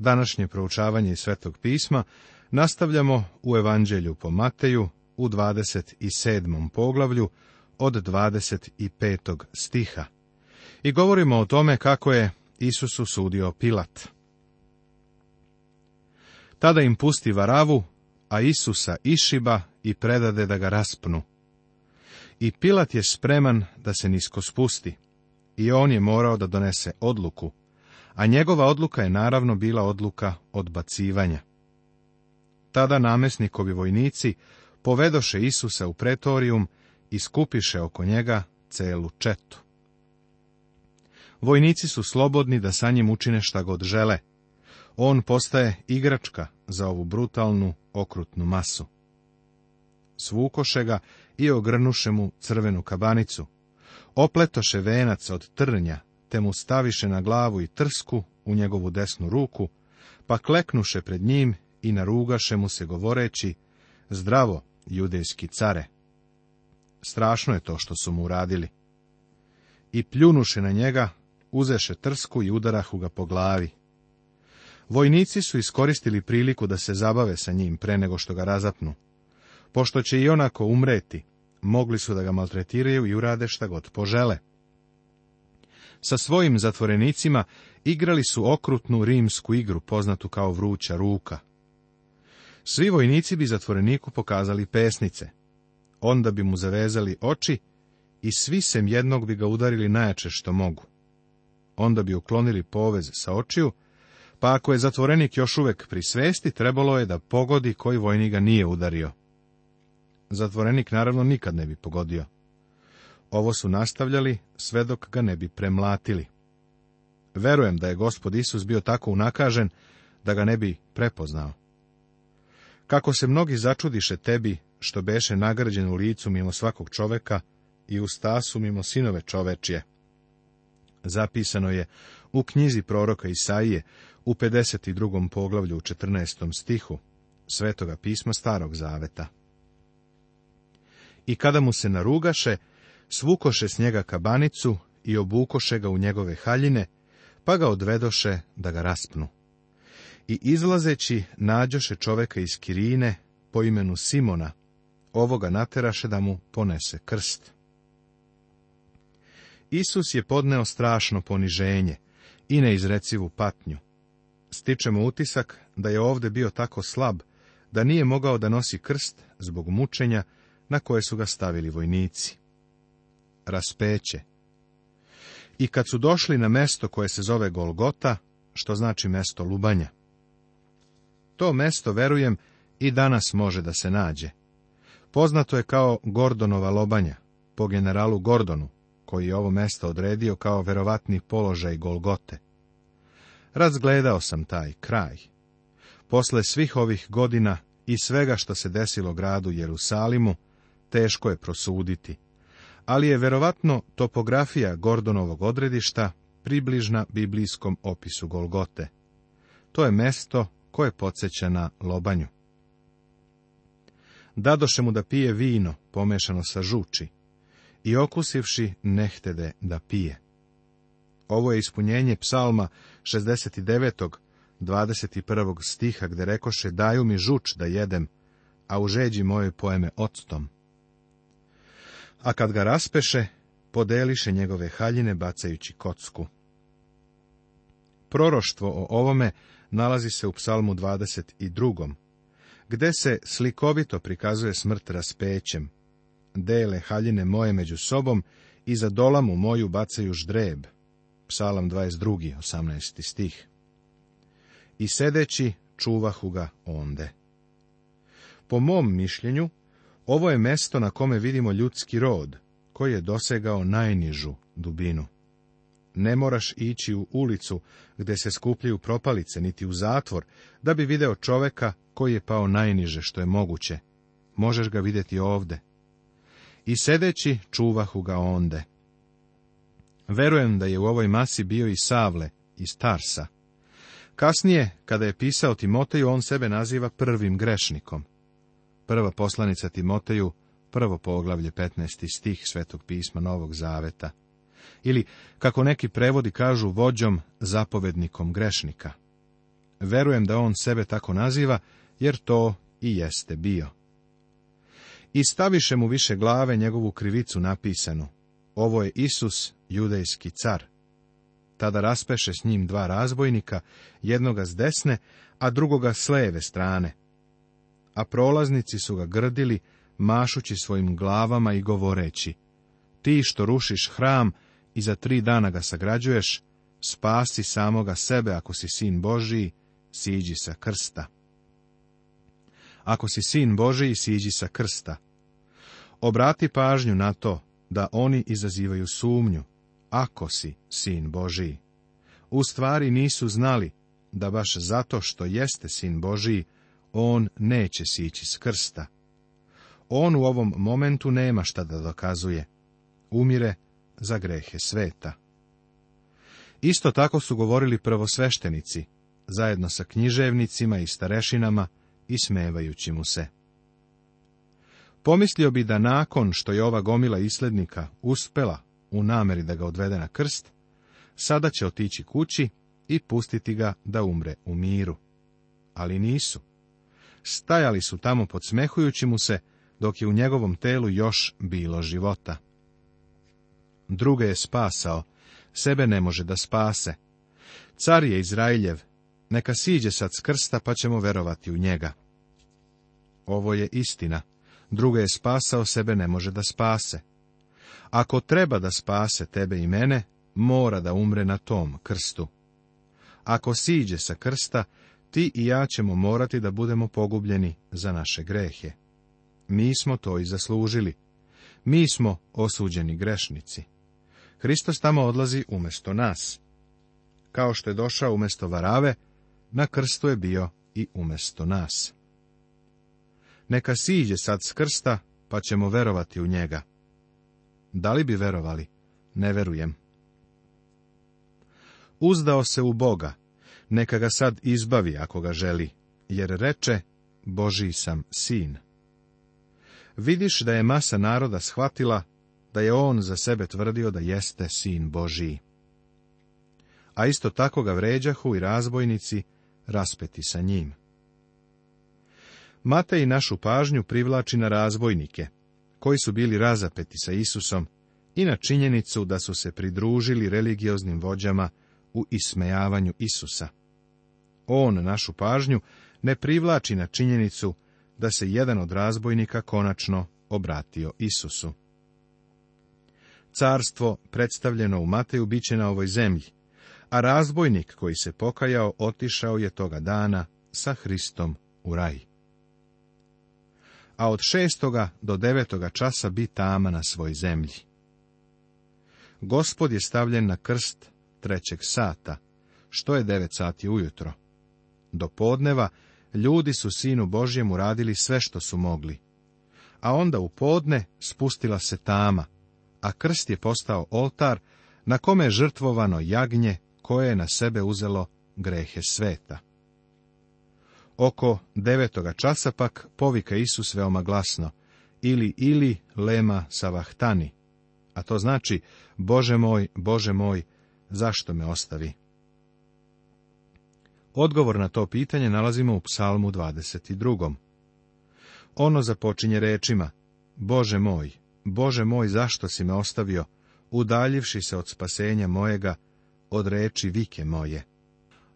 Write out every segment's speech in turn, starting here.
Današnje proučavanje Svetog pisma nastavljamo u Evanđelju po Mateju u 27. poglavlju od 25. stiha i govorimo o tome kako je Isusu sudio Pilat. Tada im pusti Varavu, a Isusa išiba i predade da ga raspnu. I Pilat je spreman da se nisko spusti, i on je morao da donese odluku, a njegova odluka je naravno bila odluka odbacivanja. Tada namesnikovi vojnici povedoše Isusa u pretorijum i skupiše oko njega celu četu. Vojnici su slobodni da sa njim učine šta god žele. On postaje igračka za ovu brutalnu, okrutnu masu. Svukoše ga i ogrnuše mu crvenu kabanicu. Opletoše venac od trnja te mu staviše na glavu i trsku u njegovu desnu ruku, pa kleknuše pred njim i narugaše mu se govoreći, zdravo, judejski care. Strašno je to što su mu uradili. I pljunuše na njega, uzeše trsku i udarahu ga po glavi. Vojnici su iskoristili priliku da se zabave sa njim pre nego što ga razapnu. Pošto će i onako umreti, mogli su da ga maltretiraju i urade šta god požele. Sa svojim zatvorenicima igrali su okrutnu rimsku igru, poznatu kao vruća ruka. Svi vojnici bi zatvoreniku pokazali pesnice. Onda bi mu zavezali oči i svi sem jednog bi ga udarili najjače što mogu. Onda bi uklonili povez sa očiju, pa ako je zatvorenik još uvek pri svesti, trebalo je da pogodi koji vojnik ga nije udario. Zatvorenik naravno nikad ne bi pogodio. Ovo su nastavljali sve dok ga ne bi premlatili. Verujem da je gospod Isus bio tako unakažen da ga ne bi prepoznao. Kako se mnogi začudiše tebi što beše nagrađen u licu mimo svakog čoveka i u stasu mimo sinove čovečje. Zapisano je u knjizi proroka Isaije u 52. poglavlju u 14. stihu Svetoga pisma Starog Zaveta. I kada mu se narugaše, svukoše s njega kabanicu i obukoše ga u njegove haljine, pa ga odvedoše da ga raspnu. I izlazeći nađoše čoveka iz Kirine po imenu Simona, ovoga nateraše da mu ponese krst. Isus je podneo strašno poniženje i neizrecivu patnju. Stičemo utisak da je ovdje bio tako slab, da nije mogao da nosi krst zbog mučenja na koje su ga stavili vojnici raspeće. I kad su došli na mesto koje se zove Golgota, što znači mesto lubanja. To mesto, verujem, i danas može da se nađe. Poznato je kao Gordonova lobanja, po generalu Gordonu, koji je ovo mesto odredio kao verovatni položaj Golgote. Razgledao sam taj kraj. Posle svih ovih godina i svega što se desilo gradu Jerusalimu, teško je prosuditi ali je verovatno topografija Gordonovog odredišta približna biblijskom opisu Golgote. To je mesto koje podsjeća na lobanju. Dadoše mu da pije vino, pomešano sa žuči, i okusivši nehtede da pije. Ovo je ispunjenje psalma 69. 21. stiha, gde rekoše, daju mi žuč da jedem, a u žeđi mojoj pojeme odstom a kad ga raspeše, podeliše njegove haljine bacajući kocku. Proroštvo o ovome nalazi se u psalmu 22. gde se slikovito prikazuje smrt raspećem. Dele haljine moje među sobom i za dolamu moju bacaju ždreb. Psalam 22. 18. stih. I sedeći čuvahu ga onde. Po mom mišljenju, ovo je mesto na kome vidimo ljudski rod, koji je dosegao najnižu dubinu. Ne moraš ići u ulicu gde se skupljaju propalice, niti u zatvor, da bi video čoveka koji je pao najniže što je moguće. Možeš ga vidjeti ovde. I sedeći čuvahu ga onde. Verujem da je u ovoj masi bio i Savle, iz Tarsa. Kasnije, kada je pisao Timoteju, on sebe naziva prvim grešnikom. Prva poslanica Timoteju, prvo poglavlje 15. stih Svetog pisma Novog Zaveta. Ili, kako neki prevodi kažu, vođom, zapovednikom grešnika. Verujem da on sebe tako naziva, jer to i jeste bio. I staviše mu više glave njegovu krivicu napisanu. Ovo je Isus, judejski car. Tada raspeše s njim dva razbojnika, jednoga s desne, a drugoga s leve strane, a prolaznici su ga grdili, mašući svojim glavama i govoreći, ti što rušiš hram i za tri dana ga sagrađuješ, spasi samoga sebe ako si sin Božiji, siđi sa krsta. Ako si sin Božiji, siđi sa krsta. Obrati pažnju na to da oni izazivaju sumnju, ako si sin Božiji. U stvari nisu znali da baš zato što jeste sin Božiji, on neće sići s krsta. On u ovom momentu nema šta da dokazuje. Umire za grehe sveta. Isto tako su govorili prvosveštenici, zajedno sa književnicima i starešinama, i smevajući mu se. Pomislio bi da nakon što je ova gomila islednika uspela u nameri da ga odvede na krst, sada će otići kući i pustiti ga da umre u miru. Ali nisu stajali su tamo podsmehujući mu se, dok je u njegovom telu još bilo života. Druge je spasao, sebe ne može da spase. Car je Izrailjev, neka siđe sad s krsta, pa ćemo verovati u njega. Ovo je istina, druge je spasao, sebe ne može da spase. Ako treba da spase tebe i mene, mora da umre na tom krstu. Ako siđe sa krsta, ti i ja ćemo morati da budemo pogubljeni za naše grehe. Mi smo to i zaslužili. Mi smo osuđeni grešnici. Hristos tamo odlazi umjesto nas. Kao što je došao umjesto varave, na krstu je bio i umjesto nas. Neka siđe sad s krsta, pa ćemo verovati u njega. Da li bi verovali? Ne verujem. Uzdao se u Boga, neka ga sad izbavi ako ga želi, jer reče, Boži sam sin. Vidiš da je masa naroda shvatila da je on za sebe tvrdio da jeste sin Boži. A isto tako ga vređahu i razbojnici raspeti sa njim. Matej našu pažnju privlači na razbojnike, koji su bili razapeti sa Isusom, i na činjenicu da su se pridružili religioznim vođama u ismejavanju Isusa on našu pažnju ne privlači na činjenicu da se jedan od razbojnika konačno obratio Isusu. Carstvo predstavljeno u Mateju biće na ovoj zemlji, a razbojnik koji se pokajao otišao je toga dana sa Hristom u raj. A od šestoga do devetoga časa bi tama na svoj zemlji. Gospod je stavljen na krst trećeg sata, što je devet sati ujutro. Do podneva ljudi su sinu Božjemu radili sve što su mogli. A onda u podne spustila se tama, a krst je postao oltar na kome je žrtvovano jagnje koje je na sebe uzelo grehe sveta. Oko devetoga časa pak povika Isus veoma glasno, ili, ili, lema savahtani, a to znači, Bože moj, Bože moj, zašto me ostavi? Odgovor na to pitanje nalazimo u psalmu 22. Ono započinje rečima, Bože moj, Bože moj, zašto si me ostavio, udaljivši se od spasenja mojega, od reči vike moje.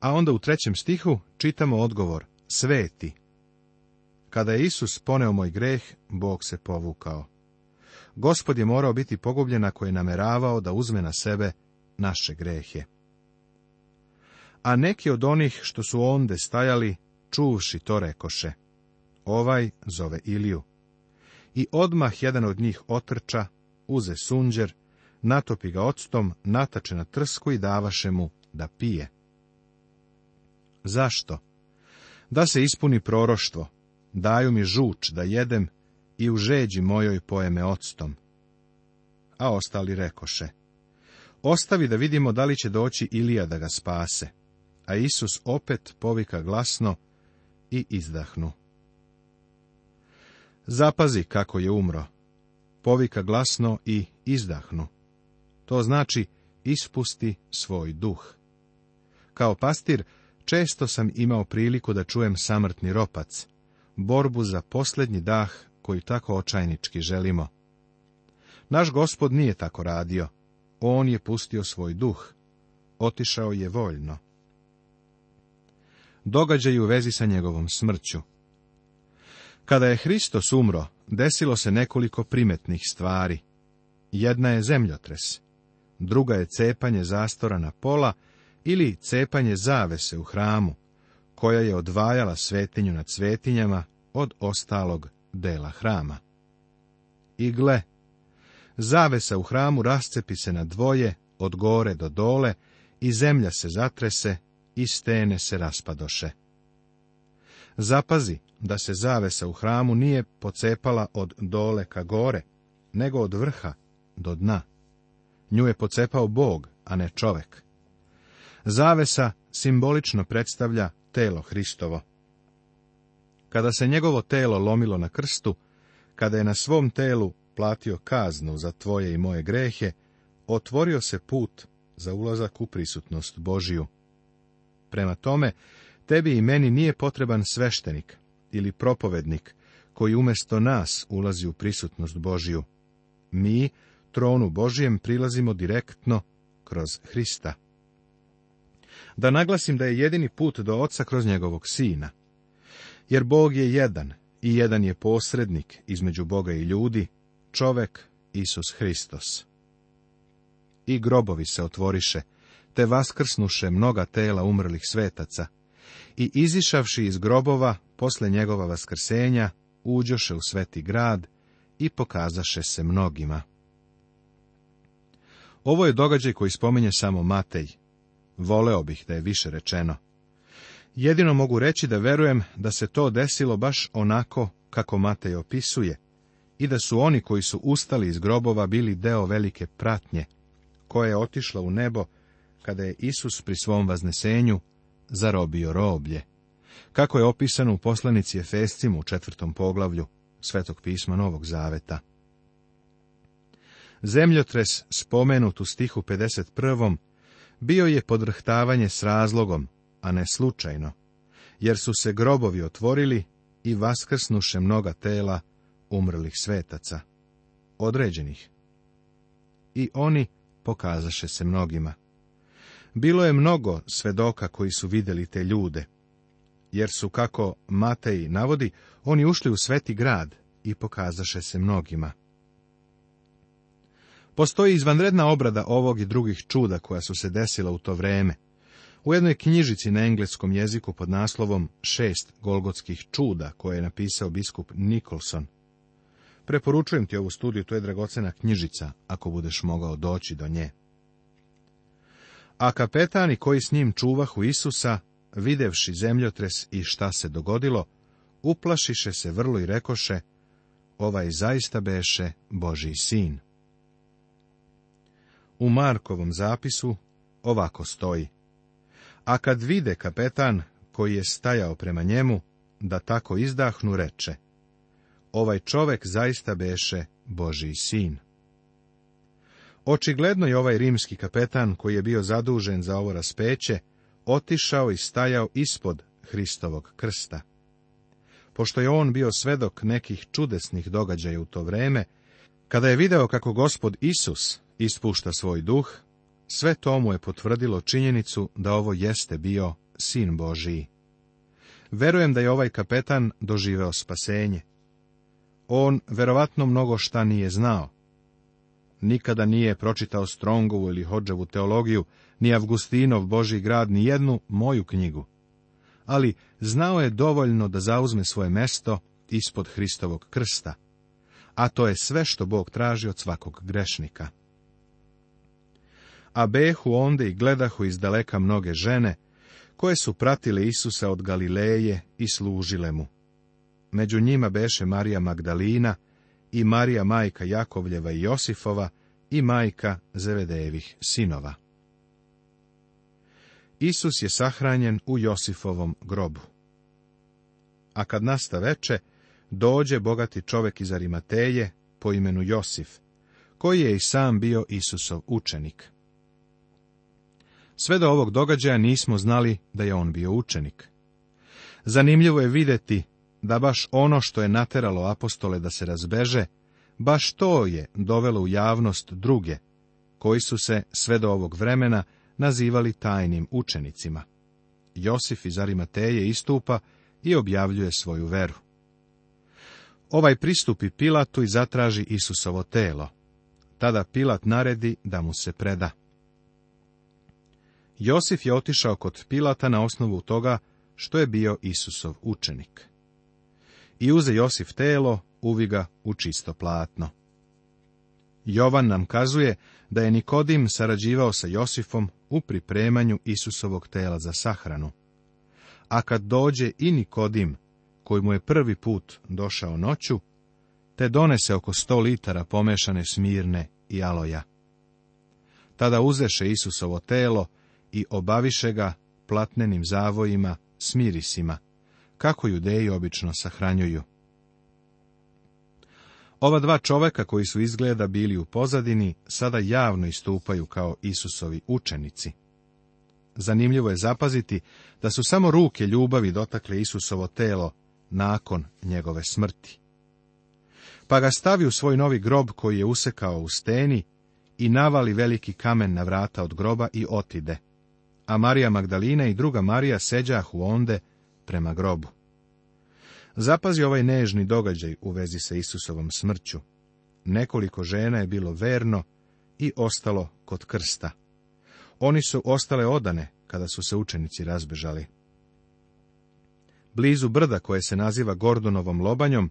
A onda u trećem stihu čitamo odgovor, sveti. Kada je Isus poneo moj greh, Bog se povukao. Gospod je morao biti pogubljen ako je nameravao da uzme na sebe naše grehe a neki od onih što su onde stajali, čuvši to rekoše, ovaj zove Iliju. I odmah jedan od njih otrča, uze sunđer, natopi ga octom, natače na trsku i davaše mu da pije. Zašto? Da se ispuni proroštvo, daju mi žuč da jedem i u žeđi mojoj pojeme octom. A ostali rekoše, ostavi da vidimo da li će doći Ilija da ga spase a Isus opet povika glasno i izdahnu. Zapazi kako je umro. Povika glasno i izdahnu. To znači ispusti svoj duh. Kao pastir često sam imao priliku da čujem samrtni ropac, borbu za posljednji dah koji tako očajnički želimo. Naš gospod nije tako radio. On je pustio svoj duh. Otišao je voljno događaju u vezi sa njegovom smrću. Kada je Hristos umro, desilo se nekoliko primetnih stvari. Jedna je zemljotres, druga je cepanje zastora na pola ili cepanje zavese u hramu, koja je odvajala svetinju nad svetinjama od ostalog dela hrama. I gle, zavesa u hramu rascepi se na dvoje, od gore do dole, i zemlja se zatrese i stene se raspadoše. Zapazi da se zavesa u hramu nije pocepala od dole ka gore, nego od vrha do dna. Nju je pocepao Bog, a ne čovek. Zavesa simbolično predstavlja telo Hristovo. Kada se njegovo telo lomilo na krstu, kada je na svom telu platio kaznu za tvoje i moje grehe, otvorio se put za ulazak u prisutnost Božiju. Prema tome, tebi i meni nije potreban sveštenik ili propovednik koji umjesto nas ulazi u prisutnost Božiju. Mi, tronu Božijem, prilazimo direktno kroz Hrista. Da naglasim da je jedini put do Oca kroz njegovog Sina. Jer Bog je jedan i jedan je posrednik između Boga i ljudi, čovek Isus Hristos. I grobovi se otvoriše, te vaskrsnuše mnoga tela umrlih svetaca, i izišavši iz grobova, posle njegova vaskrsenja, uđoše u sveti grad i pokazaše se mnogima. Ovo je događaj koji spominje samo Matej. Voleo bih da je više rečeno. Jedino mogu reći da verujem da se to desilo baš onako kako Matej opisuje i da su oni koji su ustali iz grobova bili deo velike pratnje, koja je otišla u nebo kada je Isus pri svom vaznesenju zarobio roblje. Kako je opisano u poslanici Efestim u četvrtom poglavlju Svetog pisma Novog Zaveta. Zemljotres spomenut u stihu 51. bio je podrhtavanje s razlogom, a ne slučajno, jer su se grobovi otvorili i vaskrsnuše mnoga tela umrlih svetaca, određenih. I oni pokazaše se mnogima. Bilo je mnogo svedoka koji su vidjeli te ljude, jer su, kako Matej navodi, oni ušli u sveti grad i pokazaše se mnogima. Postoji izvanredna obrada ovog i drugih čuda koja su se desila u to vreme. U jednoj knjižici na engleskom jeziku pod naslovom Šest golgotskih čuda, koje je napisao biskup Nicholson. Preporučujem ti ovu studiju, to je dragocena knjižica, ako budeš mogao doći do nje. A kapetani koji s njim čuvahu Isusa, videvši zemljotres i šta se dogodilo, uplašiše se vrlo i rekoše, ovaj zaista beše Boži sin. U Markovom zapisu ovako stoji. A kad vide kapetan, koji je stajao prema njemu, da tako izdahnu, reče. Ovaj čovek zaista beše Boži sin. Očigledno je ovaj rimski kapetan, koji je bio zadužen za ovo raspeće, otišao i stajao ispod Hristovog krsta. Pošto je on bio svedok nekih čudesnih događaja u to vreme, kada je video kako gospod Isus ispušta svoj duh, sve to mu je potvrdilo činjenicu da ovo jeste bio sin Božiji. Verujem da je ovaj kapetan doživeo spasenje. On verovatno mnogo šta nije znao, nikada nije pročitao Strongovu ili Hođevu teologiju, ni Avgustinov Boži grad, ni jednu moju knjigu. Ali znao je dovoljno da zauzme svoje mesto ispod Hristovog krsta, a to je sve što Bog traži od svakog grešnika. A behu onde i gledahu iz daleka mnoge žene, koje su pratile Isusa od Galileje i služile mu. Među njima beše Marija Magdalina, i Marija majka Jakovljeva i Josifova i majka Zevedejevih sinova. Isus je sahranjen u Josifovom grobu. A kad nasta veče, dođe bogati čovek iz Arimateje po imenu Josif, koji je i sam bio Isusov učenik. Sve do ovog događaja nismo znali da je on bio učenik. Zanimljivo je vidjeti da baš ono što je nateralo apostole da se razbeže, baš to je dovelo u javnost druge, koji su se sve do ovog vremena nazivali tajnim učenicima. Josif iz Arimateje istupa i objavljuje svoju veru. Ovaj pristupi Pilatu i zatraži Isusovo telo. Tada Pilat naredi da mu se preda. Josif je otišao kod Pilata na osnovu toga što je bio Isusov učenik. I uze Josif telo, uvi ga u čisto platno. Jovan nam kazuje da je Nikodim sarađivao sa Josifom u pripremanju Isusovog tela za sahranu. A kad dođe i Nikodim, koji mu je prvi put došao noću, te donese oko sto litara pomešane smirne i aloja. Tada uzeše Isusovo telo i obaviše ga platnenim zavojima, smirisima, kako judeji obično sahranjuju. Ova dva čoveka koji su izgleda bili u pozadini, sada javno istupaju kao Isusovi učenici. Zanimljivo je zapaziti da su samo ruke ljubavi dotakle Isusovo telo nakon njegove smrti. Pa ga stavi u svoj novi grob koji je usekao u steni i navali veliki kamen na vrata od groba i otide. A Marija Magdalina i druga Marija seđahu onde prema grobu. Zapazi ovaj nežni događaj u vezi sa Isusovom smrću. Nekoliko žena je bilo verno i ostalo kod krsta. Oni su ostale odane kada su se učenici razbežali. Blizu brda koje se naziva Gordonovom lobanjom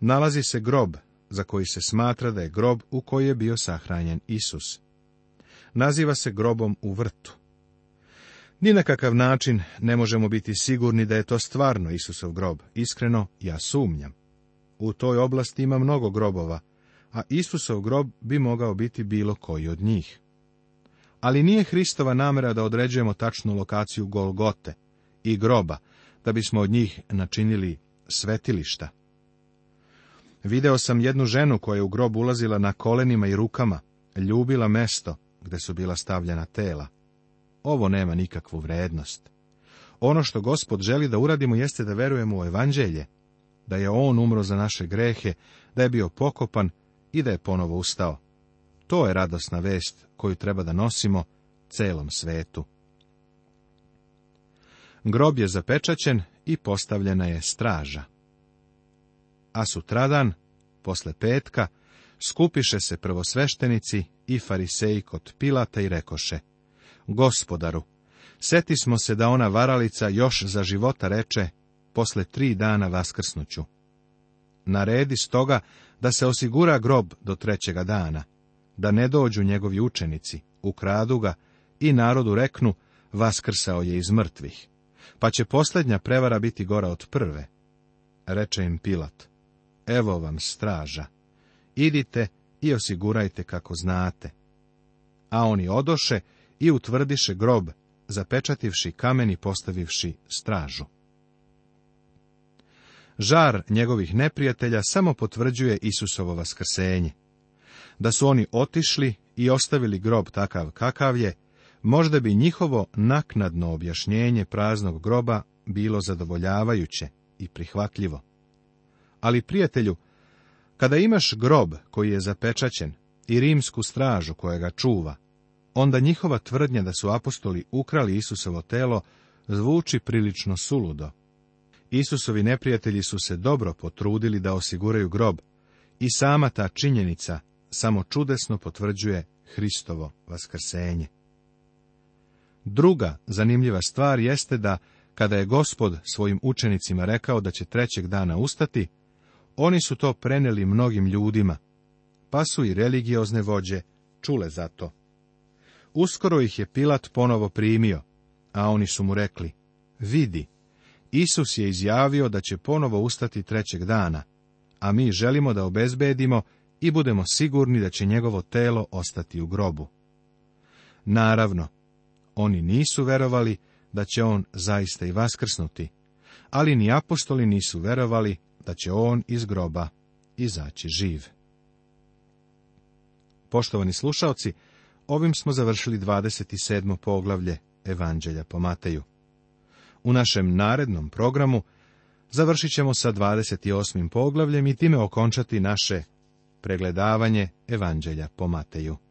nalazi se grob za koji se smatra da je grob u koji je bio sahranjen Isus. Naziva se grobom u vrtu. Ni na kakav način ne možemo biti sigurni da je to stvarno Isusov grob. Iskreno, ja sumnjam. U toj oblasti ima mnogo grobova, a Isusov grob bi mogao biti bilo koji od njih. Ali nije Hristova namera da određujemo tačnu lokaciju Golgote i groba, da bismo od njih načinili svetilišta. Video sam jednu ženu koja je u grob ulazila na kolenima i rukama, ljubila mesto gde su bila stavljena tela. Ovo nema nikakvu vrednost. Ono što gospod želi da uradimo jeste da verujemo u evanđelje, da je on umro za naše grehe, da je bio pokopan i da je ponovo ustao. To je radosna vest koju treba da nosimo celom svetu. Grob je zapečaćen i postavljena je straža. A sutradan, posle petka, skupiše se prvosveštenici i fariseji kod Pilata i rekoše, Gospodaru, seti smo se da ona varalica još za života reče, posle tri dana vaskrsnuću. Naredi stoga da se osigura grob do trećega dana, da ne dođu njegovi učenici, ukradu ga i narodu reknu, vaskrsao je iz mrtvih, pa će posljednja prevara biti gora od prve. Reče im Pilat, evo vam straža, idite i osigurajte kako znate. A oni odoše i utvrdiše grob, zapečativši kamen i postavivši stražu. Žar njegovih neprijatelja samo potvrđuje Isusovo vaskrsenje. Da su oni otišli i ostavili grob takav kakav je, možda bi njihovo naknadno objašnjenje praznog groba bilo zadovoljavajuće i prihvatljivo. Ali, prijatelju, kada imaš grob koji je zapečaćen i rimsku stražu koja ga čuva, onda njihova tvrdnja da su apostoli ukrali Isusovo telo zvuči prilično suludo. Isusovi neprijatelji su se dobro potrudili da osiguraju grob i sama ta činjenica samo čudesno potvrđuje Hristovo vaskrsenje. Druga zanimljiva stvar jeste da kada je Gospod svojim učenicima rekao da će trećeg dana ustati, oni su to preneli mnogim ljudima, pa su i religiozne vođe čule za to. Uskoro ih je Pilat ponovo primio, a oni su mu rekli, vidi, Isus je izjavio da će ponovo ustati trećeg dana, a mi želimo da obezbedimo i budemo sigurni da će njegovo telo ostati u grobu. Naravno, oni nisu verovali da će on zaista i vaskrsnuti, ali ni apostoli nisu verovali da će on iz groba izaći živ. Poštovani slušaoci, Ovim smo završili 27. poglavlje Evanđelja po Mateju. U našem narednom programu završit ćemo sa 28. poglavljem i time okončati naše pregledavanje Evanđelja po Mateju.